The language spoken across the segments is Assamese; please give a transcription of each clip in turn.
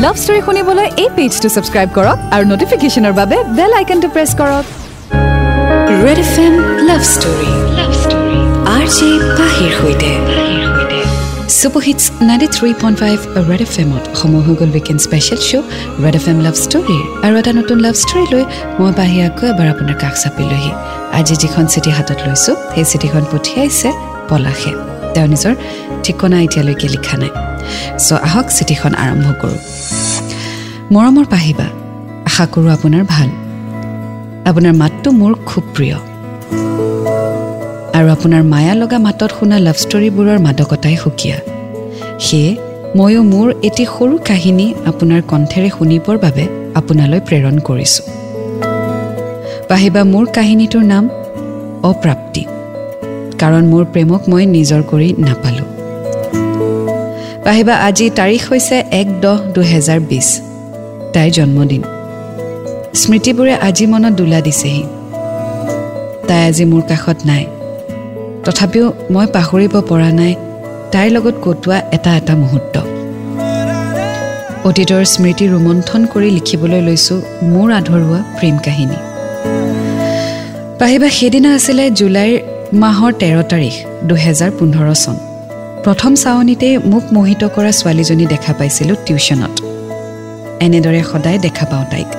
লাভ ষ্টৰী শুনিবলৈ এই পেজটো ছাবস্ক্ৰাইব কৰক আৰু নটিফিকেশ্যনৰ বাবে বেল আইকনটো প্ৰেছ কৰক। Red F M love story love story R J পাহিৰ সৈতে। Superhits ninety three point five red F এমত সময় হৈ গ'ল weekend special show' red F M love ষ্টৰীৰ আৰু এটা নতুন লাভ ষ্টৰী লৈ মই বাহি আকৌ এবাৰ আপোনাৰ কাষ চাপিলোহি। আজি যিখন চিঠি হাতত লৈছোঁ সেই চিঠিখন পঠিয়াইছে পলাশে। তেওঁ নিজৰ ঠিকনা এতিয়ালৈকে লিখা নাই। চ' আহক চিঠিখন আৰম্ভ কৰোঁ। মৰমৰ পাহিবা আশা কৰোঁ আপোনাৰ ভাল। আপোনাৰ মাতটো মোৰ খুব প্ৰিয়। আৰু আপোনাৰ মায়া লগা মাতত শুনা লাভ ষ্টৰীবোৰৰ মাদকতাই সুকীয়া। সেয়ে ময়ো মোৰ এটি সৰু কাহিনী আপোনাৰ কণ্ঠেৰে শুনিবৰ বাবে আপোনালৈ প্ৰেৰণ কৰিছোঁ। পাহিবা মোৰ কাহিনীটোৰ নাম অপ্ৰাপ্তি। কাৰণ মোৰ প্ৰেমক মই নিজৰ কৰি নাপালোঁ। পাহিবা আজি তাৰিখ হৈছে এক দহ দুহেজাৰ বিছ। তাইৰ জন্মদিন। স্মৃতিবোৰে আজি মনত দোলা দিছেহি। তাই আজি মোৰ কাষত নাই। তথাপিও মই পাহৰিব পৰা নাই তাইৰ লগত কটোৱা এটা এটা মুহূৰ্ত। অতীতৰ স্মৃতি ৰোমন্থন কৰি লিখিবলৈ লৈছোঁ মোৰ আধৰুৱা প্ৰেম কাহিনী। পাহিবা সেইদিনা আছিলে জুলাইৰ মাহৰ তেৰ তাৰিখ দুহেজাৰ পোন্ধৰ চন। প্ৰথম চাৱনীতে মোক মোহিত কৰা ছোৱালীজনী দেখা পাইছিলোঁ টিউশ্যনত। এনেদৰে সদায় দেখা পাওঁ তাইক।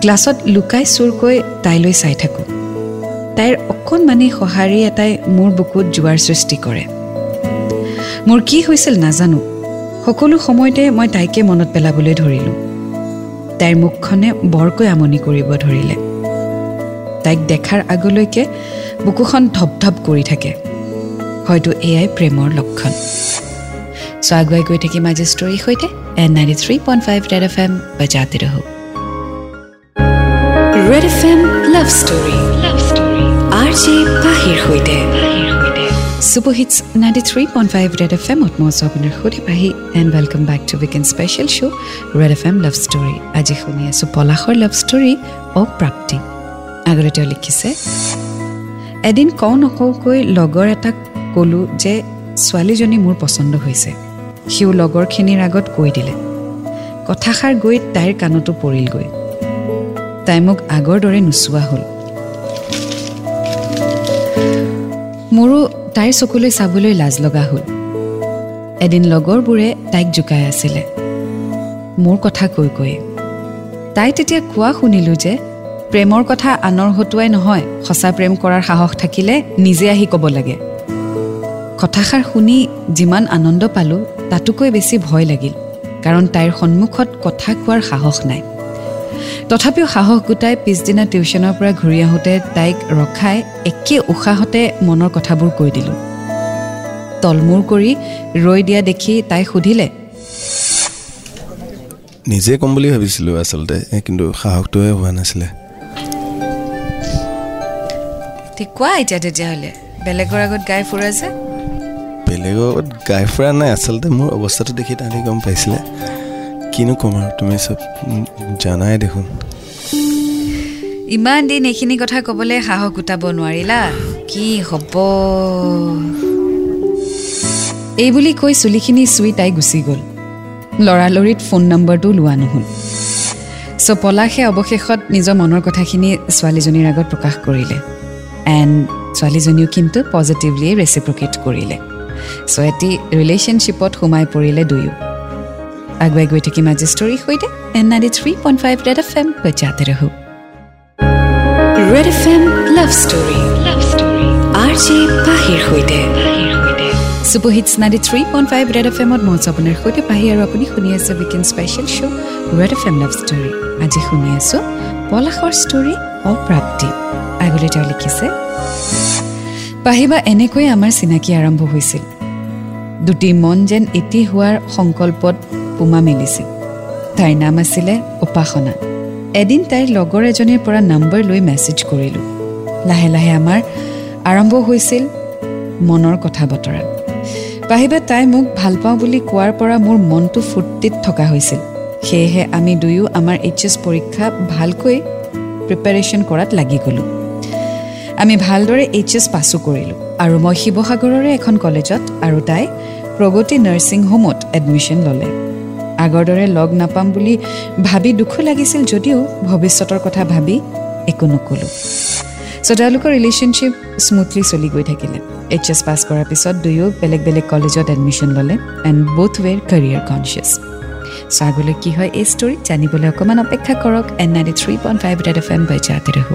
ক্লাছত লুকাই চুৰকৈ তাইলৈ চাই থাকোঁ। তাইৰ অকণমানি সঁহাৰি এটাই মোৰ বুকুত জোৱাৰ সৃষ্টি কৰে। মোৰ কি হৈছিল নাজানো। সকলো সময়তে মই তাইকে মনত পেলাবলৈ ধৰিলোঁ। তাইৰ মুখখনে বৰকৈ আমনি কৰিব ধৰিলে। তাইক দেখাৰ আগলৈকে বুকুখন ধপ ধপ কৰি থাকে। হয়তো এয়াই প্ৰেমৰ লক্ষণ। চ' আগুৱাই গৈ থাকিম আজি ষ্টৰীৰ সৈতে and ninety three point five red F M বাজাতে ৰহো। Red F M love story love story R J পাহিৰ সৈতে। Superhits ninety three point five red F এমত মই আছোঁ আপোনাৰ সৈতে Pahi and welcome back to weekend special show' red F M love story আজি শুনি আছোঁ পলাশৰ লাভ ষ্টৰী অপ্ৰাপ্তি। আগতে তেওঁ লিখিছে এদিন কওঁ নকওঁকৈ লগৰ এটাক ক'লোঁ যে ছোৱালীজনী মোৰ পচন্দ হৈছে। সিও লগৰখিনিৰ আগত কৈ দিলে। কথাষাৰ গৈ তাইৰ কাণতো পৰিলগৈ। তাই মোক আগৰ দৰে নোচোৱা হ'ল। মোৰো তাইৰ চকুলৈ চাবলৈ লাজ লগা হ'ল। এদিন লগৰবোৰে তাইক জোকাই আছিলে। মোৰ কথা কৈ কৈয়ে তাই তেতিয়া কোৱা শুনিলোঁ যে প্ৰেমৰ কথা আনৰ হতুৱাই নহয় সঁচা প্ৰেম কৰাৰ সাহস থাকিলে নিজে আহি ক'ব লাগে। কথাষাৰ শুনি যিমান আনন্দ পালোঁ তাতোকৈ বেছি ভয় লাগিল কাৰণ তাইৰ সন্মুখত কথা কোৱাৰ সাহস নাই। তথাপিও সাহস গোটাই পিছদিনা টিউশ্যনৰ পৰা ঘূৰি আহোঁতে তাইক ৰখাই একে উশাহতে মনৰ কথাবোৰ কৈ দিলোঁ। তলমূৰ কৰি ৰৈ দিয়া দেখি তাই সুধিলে নিজে ক'ম বুলি ভাবিছিলোঁ আচলতে কিন্তু সাহসটোৱে হোৱা নাছিলে। ঠিক কোৱা এতিয়া তেতিয়াহ'লে? বেলেগৰ আগত গাই ফুৰা যে? বেলেগৰ আগত গাই ফুৰা নাই আচলতে মোৰ অৱস্থাটো দেখি তাহাঁতি গম পাইছিলে। কিনো ক'ম আৰু তুমি চব জানাই দেখোন। ইমান দিন এইখিনি কথা ক'বলৈ সাহস গোটাব নোৱাৰিলা? কি হ'ব? এই বুলি কৈ চুলিখিনি চুই তাই গুচি গ'ল। লৰালৰিত ফোন নম্বৰটো লোৱা নহ'ল। চ' পলাশে অৱশেষত নিজৰ মনৰ কথাখিনি ছোৱালীজনীৰ আগত প্ৰকাশ কৰিলে। এণ্ড ছোৱালীজনীও কিন্তু পজিটিভলিয়ে ৰেচিপ্ৰকেট কৰিলে চ' এটি ৰিলেশ্যনশ্বিপত সোমাই পৰিলে দুয়ো আগুৱাই গৈ থাকিম আজি ষ্টৰীৰ সৈতে and ninety three point five red F M বজাতে ৰহো red F M love story love story R J পাহিৰ সৈতে superhits ninety three point five red F এমত মই আপোনাৰ সৈতে পাহি আৰু আপুনি শুনি আছে weekend special show' red F M love story আজি শুনি আছোঁ পলাশৰ ষ্টৰী অপ্ৰাপ্তি আগলৈ তেওঁ লিখিছে পাহিবা এনেকৈয়ে আমাৰ চিনাকি আৰম্ভ হৈছিল দুটি মন যেন এটি হোৱাৰ সংকল্পত পোমা মেলিছিল তাইৰ নাম আছিলে উপাসনা এদিন তাইৰ লগৰ এজনীৰ পৰা নম্বৰ লৈ মেছেজ কৰিলোঁ লাহে লাহে আমাৰ আৰম্ভ হৈছিল মনৰ কথা বতৰা পাহিবা তাই মোক ভাল পাওঁ বুলি কোৱাৰ পৰা মোৰ মনটো ফূৰ্তিত থকা হৈছিল সেয়েহে আমি দুয়ো আমাৰ এইচ এছ পৰীক্ষা ভালকৈ প্ৰিপেৰেশ্যন কৰাত লাগি গ'লোঁ আমি ভালদৰে এইচ এছ পাছো কৰিলোঁ আৰু মই শিৱসাগৰৰে এখন কলেজত আৰু তাই প্ৰগতি নাৰ্ছিং হোমত এডমিশ্যন ল'লে। আগৰ দৰে লগ নাপাম বুলি ভাবি দুখো লাগিছিল যদিও ভৱিষ্যতৰ কথা ভাবি একো নক'লোঁ। চ' তেওঁলোকৰ ৰিলেশ্যনশ্বিপ স্মুথলি চলি গৈ থাকিলে। এইচ এছ পাছ কৰাৰ পিছত দুয়ো বেলেগ বেলেগ কলেজত এডমিশ্যন ল'লে and both were career conscious so' আগলৈ কি হয় এই ষ্টৰী জানিবলৈ অকণমান অপেক্ষা কৰক and ninety three point five F M বাই জাতে ৰহো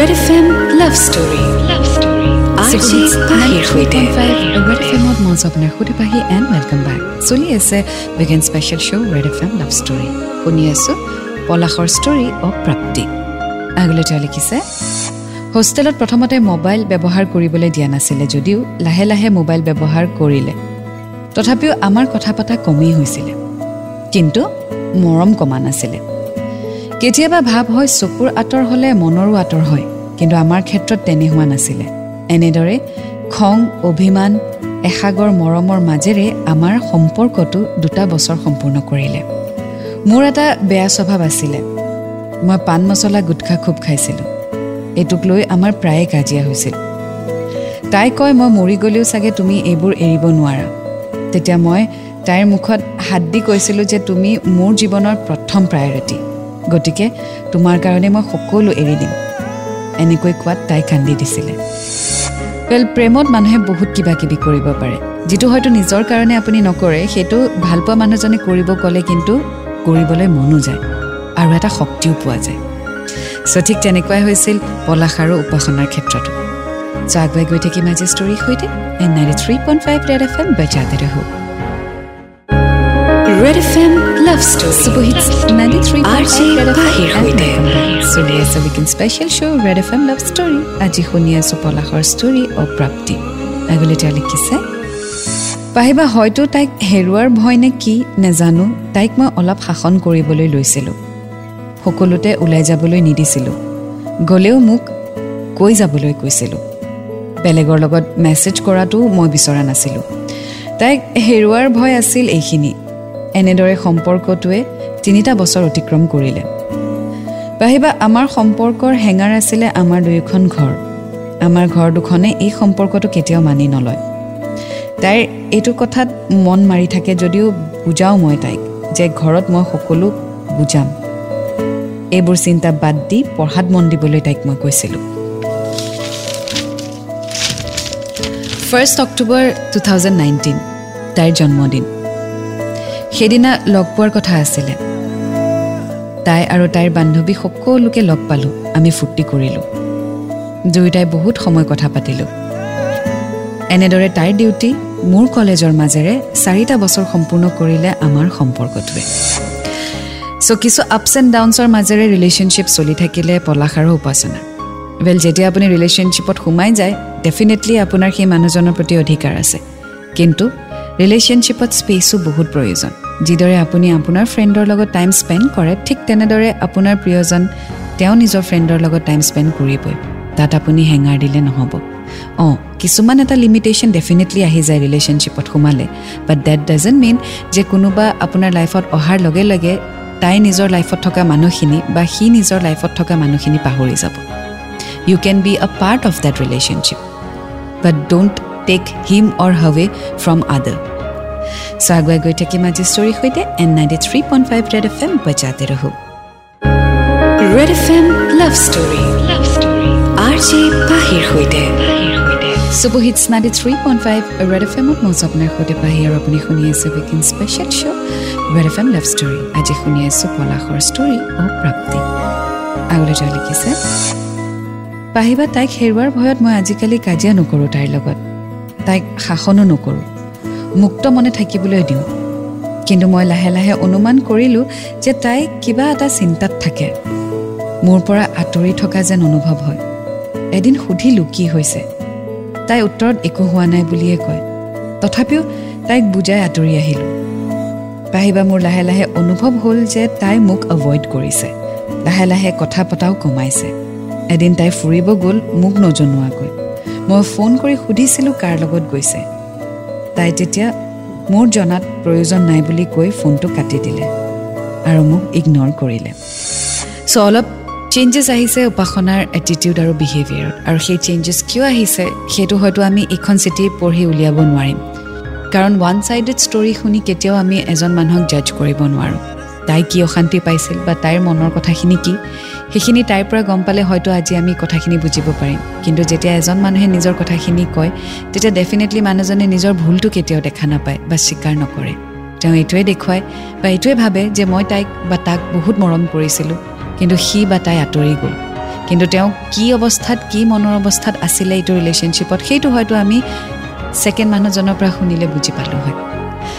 red F M love story love story আজি পাহিৰ সৈতে ৰেড এফ এমত মই আপোনাৰ সুধি পাহি এণ্ড ৱেলকাম বেক চলি আছে weekend special show' Red FM love লাভ ষ্টৰী শুনি আছোঁ পলাশৰ ষ্টৰী অফ প্ৰাপ্তি আগলৈ তেওঁ লিখিছে হোষ্টেলত প্ৰথমতে মোবাইল ব্যৱহাৰ কৰিবলৈ দিয়া নাছিলে যদিও লাহে লাহে মোবাইল ব্যৱহাৰ কৰিলে। তথাপিও আমাৰ কথা পতা কমেই হৈছিলে। কিন্তু মৰম কমা নাছিলে। কেতিয়াবা ভাৱ হয় চকুৰ আঁতৰ হ'লে মনৰো আঁতৰ হয় কিন্তু আমাৰ ক্ষেত্ৰত তেনে হোৱা নাছিলে। এনেদৰে খং অভিমান এসাগৰ মৰমৰ মাজেৰে আমাৰ সম্পৰ্কটো দুটা বছৰ সম্পূৰ্ণ কৰিলে। মোৰ এটা বেয়া স্বভাৱ আছিলে। মই পাণ মছলা গুটখা খুব খাইছিলোঁ। এইটোক লৈ আমাৰ প্ৰায়ে কাজিয়া হৈছিল। তাই কয় মই মৰি গ'লেও চাগে তুমি এইবোৰ এৰিব নোৱাৰা। তেতিয়া মই তাইৰ মুখত হাত দি কৈছিলোঁ যে তুমি মোৰ জীৱনৰ প্ৰথম প্ৰায়ৰিটি গতিকে তোমাৰ কাৰণে মই সকলো এৰি দিম। এনেকৈ কোৱাত তাই কান্দি দিছিলে। ৱেল প্ৰেমত মানুহে বহুত কিবা কিবি কৰিব পাৰে। যিটো হয়তো নিজৰ কাৰণে আপুনি নকৰে সেইটো ভালপোৱা মানুহজনে কৰিব ক'লে কিন্তু কৰিবলৈ মনো যায় আৰু এটা শক্তিও পোৱা যায়। চ' ঠিক তেনেকুৱাই হৈছিল পলাশ আৰু উপাসনাৰ ক্ষেত্ৰতো। চ' আগুৱাই গৈ থাকিম আজি ষ্টৰীৰ সৈতে। And ninety three point five red F M বজাতে ৰহো। Red F M love story superhits ninety three RJ পাহিৰ সৈতে। চলি আছে weekend special show' red F M love story আজি শুনি আছোঁ পলাশৰ ষ্টৰী অপ্ৰাপ্তি আগলৈ তেওঁ লিখিছে পাহিবা হয়তো তাইক হেৰুৱাৰ ভয় নে কি নেজানো তাইক মই অলপ শাসন কৰিবলৈ লৈছিলোঁ সকলোতে ওলাই যাবলৈ নিদিছিলোঁ গ'লেও মোক কৈ যাবলৈ কৈছিলোঁ বেলেগৰ লগত মেছেজ কৰাটো মই বিচৰা নাছিলোঁ তাইক হেৰুৱাৰ ভয় আছিল এইখিনি এনেদৰে সম্পৰ্কটোৱে তিনিটা বছৰ অতিক্ৰম কৰিলে। পাহিবা আমাৰ সম্পৰ্কৰ হেঙাৰ আছিলে আমাৰ দুয়োখন ঘৰ। আমাৰ ঘৰ দুখনে এই সম্পৰ্কটো কেতিয়াও মানি নলয়। তাইৰ এইটো কথাত মন মাৰি থাকে যদিও বুজাওঁ মই তাইক যে ঘৰত মই সকলো বুজাম। এইবোৰ চিন্তা বাদ দি পঢ়াত মন দিবলৈ তাইক মই কৈছিলোঁ। First October two thousand nineteen তাইৰ জন্মদিন। সেইদিনা লগ পোৱাৰ কথা আছিলে। তাই আৰু তাইৰ বান্ধৱী সকলোকে লগ পালোঁ আমি ফূৰ্তি কৰিলোঁ। দুয়োটাই বহুত সময় কথা পাতিলোঁ। এনেদৰে তাইৰ ডিউটি মোৰ কলেজৰ মাজেৰে চাৰিটা বছৰ সম্পূৰ্ণ কৰিলে আমাৰ সম্পৰ্কটোৱে। চ' কিছু আপছ এণ্ড ডাউনছৰ মাজেৰে ৰিলেশ্যনশ্বিপ চলি থাকিলে পলাশ আৰু উপাসনা। ৱেল যেতিয়া আপুনি ৰিলেশ্যনশ্বিপত সোমাই যায় ডেফিনেটলি আপোনাৰ সেই মানুহজনৰ প্ৰতি অধিকাৰ আছে। কিন্তু ৰিলেশ্যনশ্বিপত স্পেচো বহুত প্ৰয়োজন। যিদৰে আপুনি আপোনাৰ ফ্ৰেণ্ডৰ লগত টাইম স্পেণ্ড কৰে ঠিক তেনেদৰে আপোনাৰ প্ৰিয়জন তেওঁ নিজৰ ফ্ৰেণ্ডৰ লগত টাইম স্পেণ্ড কৰিবই। তাত আপুনি হেঙাৰ দিলে নহ'ব। অঁ কিছুমান এটা লিমিটেশ্যন ডেফিনেটলি আহি যায় ৰিলেশ্যনশ্বিপত সোমালে। বাট ডেট ডাজেণ্ট মিন যে কোনোবা আপোনাৰ লাইফত অহাৰ লগে লগে তাই নিজৰ লাইফত থকা মানুহখিনি বা সি নিজৰ লাইফত থকা মানুহখিনি পাহৰি যাব। You can be a part of that relationship but don't take him or her away from other so' আগুৱাই গৈ থাকিম আজি ষ্টৰীৰ সৈতে and ninety three point five red F M বজাতে ৰহো red F M love story love story R J পাহিৰ সৈতে ninety three point five red F এমত মই আপোনাৰ সৈতে পাহি আৰু আপুনি শুনি আছে weekend special show' red F M love story আজি শুনি আছোঁ পলাশৰ ষ্টৰী অ প্ৰাপ্তি আগলৈ তেওঁ লিখিছে পাহিবা তাইক হেৰুৱাৰ ভয়ত মই আজিকালি কাজিয়া নকৰোঁ তাইৰ লগত তাইক শাসনো নকৰোঁ। মুক্ত মনে থাকিবলৈ দিওঁ। কিন্তু মই লাহে লাহে অনুমান কৰিলোঁ যে তাই কিবা এটা চিন্তাত থাকে। মোৰ পৰা আঁতৰি থকা যেন অনুভৱ হয়। এদিন সুধিলোঁ কি হৈছে? তাই উত্তৰত একো হোৱা নাই বুলিয়ে কয়। তথাপিও তাইক বুজাই আঁতৰি আহিলোঁ। পাহিবা মোৰ লাহে লাহে অনুভৱ হ'ল যে তাই মোক এভইড কৰিছে। লাহে লাহে কথা পতাও কমাইছে। এদিন তাই ফুৰিব গ'ল মোক নজনোৱাকৈ। মই ফোন কৰি সুধিছিলোঁ কাৰ লগত গৈছে। তাই তেতিয়া মোৰ জনাত প্ৰয়োজন নাই বুলি কৈ ফোনটো কাটি দিলে আৰু মোক ইগন'ৰ কৰিলে। চ' অলপ চেঞ্জেছ আহিছে উপাসনাৰ এটিটিউড আৰু বিহেভিয়াৰত আৰু সেই চেঞ্জেছ কিয় আহিছে সেইটো হয়তো আমি এইখন চিঠি পঢ়ি উলিয়াব নোৱাৰিম। কাৰণ ওৱান ছাইডেড ষ্টৰী শুনি কেতিয়াও আমি এজন মানুহক জাজ কৰিব নোৱাৰোঁ। তাই কি অশান্তি পাইছিল বা তাইৰ মনৰ কথাখিনি কি? সেইখিনি তাইৰ পৰা গম পালে হয়তো আজি আমি কথাখিনি বুজিব পাৰিম। কিন্তু যেতিয়া এজন মানুহে নিজৰ কথাখিনি কয় তেতিয়া ডেফিনেটলি মানুহজনে নিজৰ ভুলটো কেতিয়াও দেখা নাপায় বা স্বীকাৰ নকৰে। তেওঁ এইটোৱে দেখুৱায় বা এইটোৱে ভাবে যে মই তাইক বা তাক বহুত মৰম কৰিছিলোঁ কিন্তু সি বা তাই আঁতৰি গ'ল। কিন্তু তেওঁ কি অৱস্থাত কি মনৰ অৱস্থাত আছিলে এইটো ৰিলেশ্যনশ্বিপত সেইটো হয়তো আমি ছেকেণ্ড মানুহজনৰ পৰা শুনিলে বুজি পালোঁ হয়।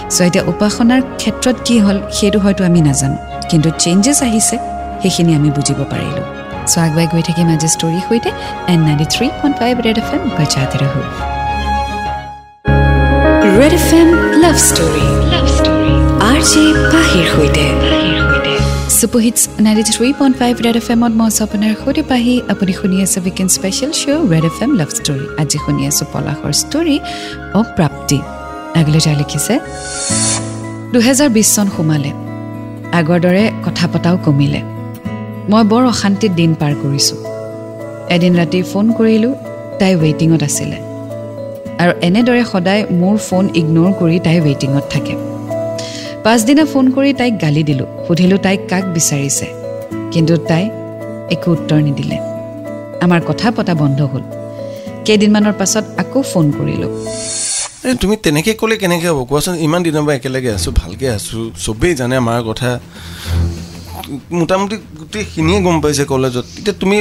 চ' এতিয়া উপাসনাৰ ক্ষেত্ৰত কি হ'ল সেইটো হয়তো আমি নাজানো। কিন্তু চেঞ্জেছ আহিছে। সেইখিনি আমি বুজিব পাৰিলোঁ। চ' আগুৱাই গৈ থাকিম আজি ষ্টৰীৰ সৈতে and ninety three point five red F M বজাতে ৰহো red F M love story R J পাহিৰ সৈতে। Superhits ninety three point five red F এমত মই আছোঁ আপোনাৰ সৈতে। পাহি আপুনি শুনি আছে weekend special show' red F M love story আজি শুনি আছোঁ পলাশৰ ষ্টৰী অ প্ৰাপ্তি আগলৈ লিখিছে দুহেজাৰ বিছ চন সোমালে। আগৰ দৰে কথা পতাও কমিলে। মই বৰ অশান্তিত দিন পাৰ কৰিছোঁ। এদিন ৰাতি ফোন কৰিলোঁ তাই ৱেইটিঙত আছিলে। আৰু এনেদৰে সদায় মোৰ ফোন ইগন'ৰ কৰি তাই ৱেইটিঙত থাকে। পাছদিনা ফোন কৰি তাইক গালি দিলোঁ সুধিলোঁ তাইক কাক বিচাৰিছে। কিন্তু তাই একো উত্তৰ নিদিলে। আমাৰ কথা পতা বন্ধ হ'ল। কেইদিনমানৰ পাছত আকৌ ফোন কৰিলোঁ। তুমি তেনেকৈ ক'লে কেনেকৈ হ'ব? কোৱাচোন ইমান দিনৰ পৰা একেলগে আছোঁ ভালকৈ আছোঁ চবেই জানে আমাৰ কথা। মোটামুটি গোটেইখিনিয়ে গম পাইছে কলেজত। এতিয়া তুমি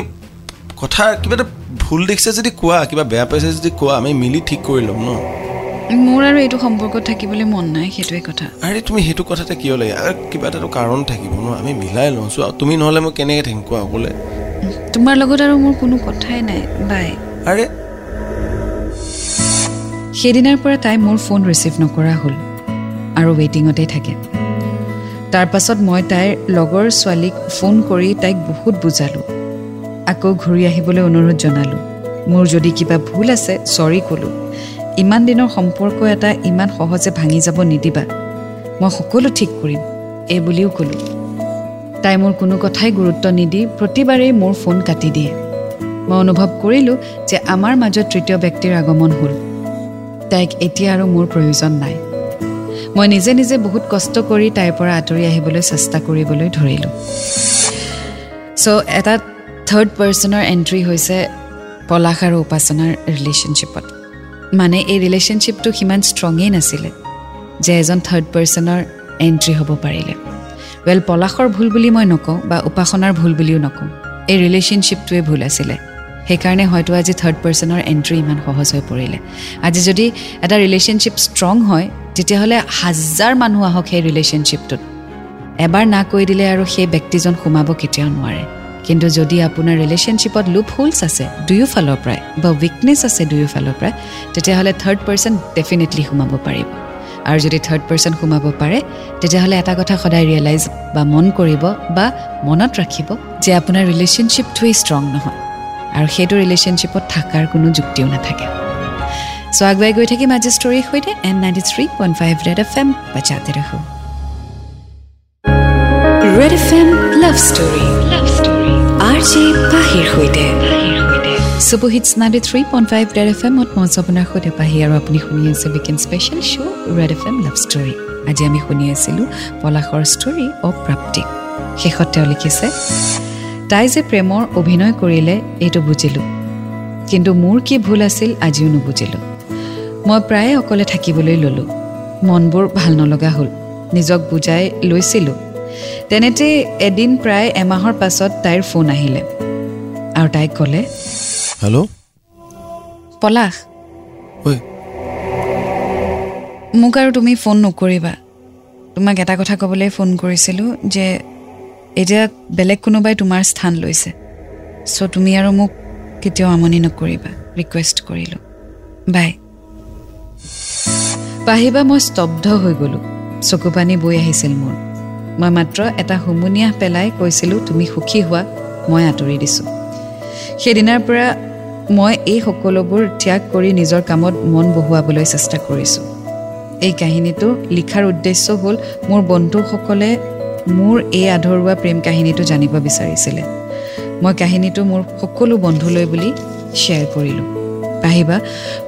কথা কিবা এটা ভুল দেখিছে যদি কোৱা কিবা বেয়া পাইছে যদি কোৱা আমি মিলি ঠিক কৰি ল'ম ন? মোৰ আৰু এইটো সম্পৰ্কত থাকিবলৈ মন নাই সেইটোৱে কথা। আৰে তুমি সেইটো কথাতে কিয় লাগে? আৰু কিবা এটাতো কাৰণ থাকিব ন? আমি মিলাই লওঁ। চোৱা তুমি নহ'লে মই কেনেকৈ থাকিম কোৱা অকলে? তোমাৰ লগত আৰু মোৰ কোনো কথাই নাই। বাই। আৰে। সেইদিনাৰ পৰা তাই মোৰ ফোন ৰিচিভ নকৰা হ'ল আৰু ৱেইটিঙতেই থাকে। তাৰ পাছত মই তাইৰ লগৰ ছোৱালীক ফোন কৰি তাইক বহুত বুজালোঁ। আকৌ ঘূৰি আহিবলৈ অনুৰোধ জনালোঁ। মোৰ যদি কিবা ভুল আছে চৰি ক'লোঁ। ইমান দিনৰ সম্পৰ্ক এটা ইমান সহজে ভাঙি যাব নিদিবা। মই সকলো ঠিক কৰিম এই বুলিও ক'লোঁ। তাই মোৰ কোনো কথাই গুৰুত্ব নিদি প্ৰতিবাৰেই মোৰ ফোন কাটি দিয়ে। মই অনুভৱ কৰিলোঁ যে আমাৰ মাজত তৃতীয় ব্যক্তিৰ আগমন হ'ল। তাইক এতিয়া আৰু মোৰ প্ৰয়োজন নাই। মই নিজে নিজে বহুত কষ্ট কৰি তাইৰ পৰা আঁতৰি আহিবলৈ চেষ্টা কৰিবলৈ ধৰিলোঁ। চ' এটা থাৰ্ড পাৰ্চনৰ এণ্ট্ৰি হৈছে পলাশ আৰু উপাসনাৰ ৰিলেশ্যনশ্বিপত মানে এই ৰিলেশ্যনশ্বিপটো সিমান ষ্ট্ৰঙেই নাছিলে যে এজন থাৰ্ড পাৰ্চনৰ এণ্ট্ৰি হ'ব পাৰিলে। ৱেল পলাশৰ ভুল বুলি মই নকওঁ বা উপাসনাৰ ভুল বুলিও নকওঁ। এই ৰিলেশ্যনশ্বিপটোৱে ভুল আছিলে। সেইকাৰণে হয়তো আজি থাৰ্ড পাৰ্চনৰ এণ্ট্ৰি ইমান সহজ হৈ পৰিলে। আজি যদি এটা ৰিলেশ্যনশ্বিপ ষ্ট্ৰং হয় তেতিয়াহ'লে হাজাৰ মানুহ আহক সেই ৰিলেশ্যনশ্বিপটোত এবাৰ না কৈ দিলে আৰু সেই ব্যক্তিজন সোমাব কেতিয়াও নোৱাৰে। কিন্তু যদি আপোনাৰ ৰিলেশ্যনশ্বিপত লুপ হোলছ আছে দুয়ো ফালৰ পৰাই বা উইকনেছ আছে দুয়ো ফালৰ পৰাই তেতিয়াহ'লে থাৰ্ড পাৰ্চন ডেফিনেটলি সোমাব পাৰিব। আৰু যদি থাৰ্ড পাৰ্চন সোমাব পাৰে তেতিয়াহ'লে এটা কথা সদায় ৰিয়েলাইজ বা মন কৰিব বা মনত ৰাখিব যে আপোনাৰ ৰিলেশ্যনশ্বিপটোৱেই ষ্ট্ৰং নহয়। আৰু সেইটো ৰিলেশ্যনশ্বিপত থকাৰ কোনো যুক্তিও নাথাকে। চ' আগুৱাই গৈ থাকিম আজি ষ্টৰীৰ সৈতে and ninety three point five red F M বাজাতে ৰাখোঁ। Red F M love story love story R J পাহিৰ সৈতে। Superhits ninety three point five red F এমত আছোঁ আপোনাৰ সৈতে পাহি আৰু আপুনি শুনি আছে weekend special show' red F M love story আজি আমি শুনি আছিলোঁ পলাশৰ ষ্টৰী অপ্ৰাপ্তি। শেষত তেওঁ লিখিছে তাই যে প্ৰেমৰ অভিনয় কৰিলে এইটো বুজিলোঁ। কিন্তু মোৰ কি ভুল আছিল আজিও নুবুজিলোঁ। মই প্ৰায়ে অকলে থাকিবলৈ ল'লোঁ। মনবোৰ ভাল নলগা হ'ল। নিজক বুজাই লৈছিলোঁ। তেনেতে এদিন প্ৰায় এমাহৰ পাছত তাইৰ ফোন আহিলে। আৰু তাইক ক'লে হেল্ল' পলাশ। মোক আৰু তুমি ফোন নকৰিবা। তোমাক এটা কথা ক'বলৈ ফোন কৰিছিলোঁ যে এতিয়া বেলেগ কোনোবাই তোমাৰ স্থান লৈছে। চ' তুমি আৰু মোক কেতিয়াও আমনি নকৰিবা ৰিকুৱেষ্ট কৰিলোঁ। বাই পাহিবা মই স্তব্ধ হৈ গ'লোঁ। চকু পানী বৈ আহিছিল মোৰ। মই মাত্ৰ এটা হুমুনিয়াহ পেলাই কৈছিলোঁ তুমি সুখী হোৱা মই আঁতৰি দিছোঁ। সেইদিনাৰ পৰা মই এই সকলোবোৰ ত্যাগ কৰি নিজৰ কামত মন বহুৱাবলৈ চেষ্টা কৰিছোঁ। এই কাহিনীটো লিখাৰ উদ্দেশ্য হ'ল মোৰ বন্ধুসকলে মোৰ এই আধৰুৱা প্ৰেম কাহিনীটো জানিব বিচাৰিছিলে। মই কাহিনীটো মোৰ সকলো বন্ধুলৈ বুলি শ্বেয়াৰ কৰিলোঁ। পাহিবা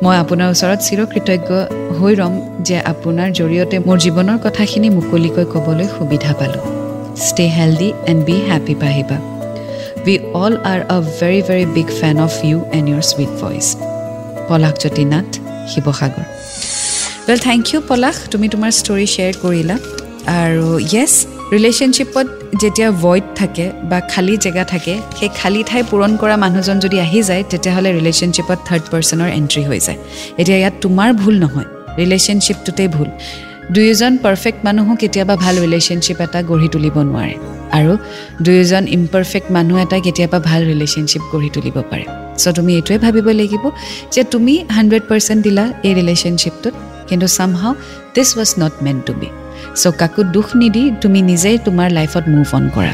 মই আপোনাৰ ওচৰত চিৰকৃতজ্ঞ হৈ ৰ'ম যে আপোনাৰ জৰিয়তে মোৰ জীৱনৰ কথাখিনি মুকলিকৈ ক'বলৈ সুবিধা পালোঁ। Stay healthy and be happy পাহিবা। We all are a very very big fan of you and your sweet voice Palashjyoti Nath Sivasagar. Well thank you Palash. তুমি তোমাৰ ষ্টৰি শ্বেয়াৰ কৰিলা। আৰু য়েছ ৰিলেশ্যনশ্বিপত যেতিয়া ভইড থাকে বা খালী জেগা থাকে সেই খালী ঠাই পূৰণ কৰা মানুহজন যদি আহি যায় তেতিয়াহ'লে ৰিলেশ্যনশ্বিপত থাৰ্ড পাৰ্চনৰ এণ্ট্ৰি হৈ যায়। এতিয়া ইয়াত তোমাৰ ভুল নহয় ৰিলেশ্যনশ্বিপটোতেই ভুল। দুয়োজন পাৰফেক্ট মানুহো কেতিয়াবা ভাল ৰিলেশ্যনশ্বিপ এটা গঢ়ি তুলিব নোৱাৰে আৰু দুয়োজন ইমপাৰফেক্ট মানুহ এটাই কেতিয়াবা ভাল ৰিলেশ্যনশ্বিপ গঢ়ি তুলিব পাৰে। চ' তুমি এইটোৱে ভাবিব লাগিব যে তুমি হাণ্ড্ৰেড পাৰ্চেণ্ট দিলা এই ৰিলেশ্যনশ্বিপটোত কিন্তু somehow this was not meant to be so' কাকো দুখ নিদি তুমি নিজেই তোমাৰ লাইফত মুভ অন কৰা।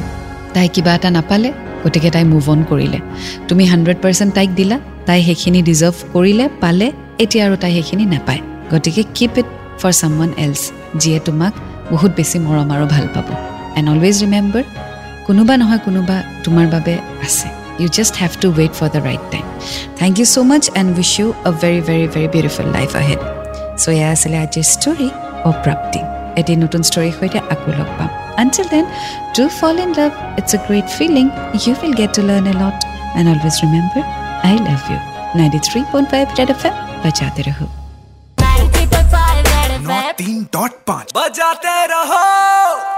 তাই কিবা এটা নাপালে গতিকে তাই মুভ অন কৰিলে। তুমি হাণ্ড্ৰেড পাৰ্চেণ্ট তাইক দিলা তাই সেইখিনি ডিজাৰ্ভ কৰিলে পালে এতিয়া আৰু তাই সেইখিনি নাপায়। গতিকে keep it for someone else যিয়ে তোমাক বহুত বেছি মৰম আৰু ভাল পাব। এণ্ড অলৱেজ ৰিমেম্বাৰ কোনোবা নহয় কোনোবা তোমাৰ বাবে আছে। You just have to wait for the right time thank you so' much and wish you a very very very beautiful life ahead so' এয়া আছিলে আজিৰ ষ্টৰী অপ্ৰাপ্তি এটি নতুন ষ্টৰীৰ সৈতে আকৌ লগ পাম until then to fall in love it's a great feeling you will get to learn a lot and always remember I love you ninety three point five red F M বজাতে ৰহো नौ तीन डॉट पाँच बजाते रहो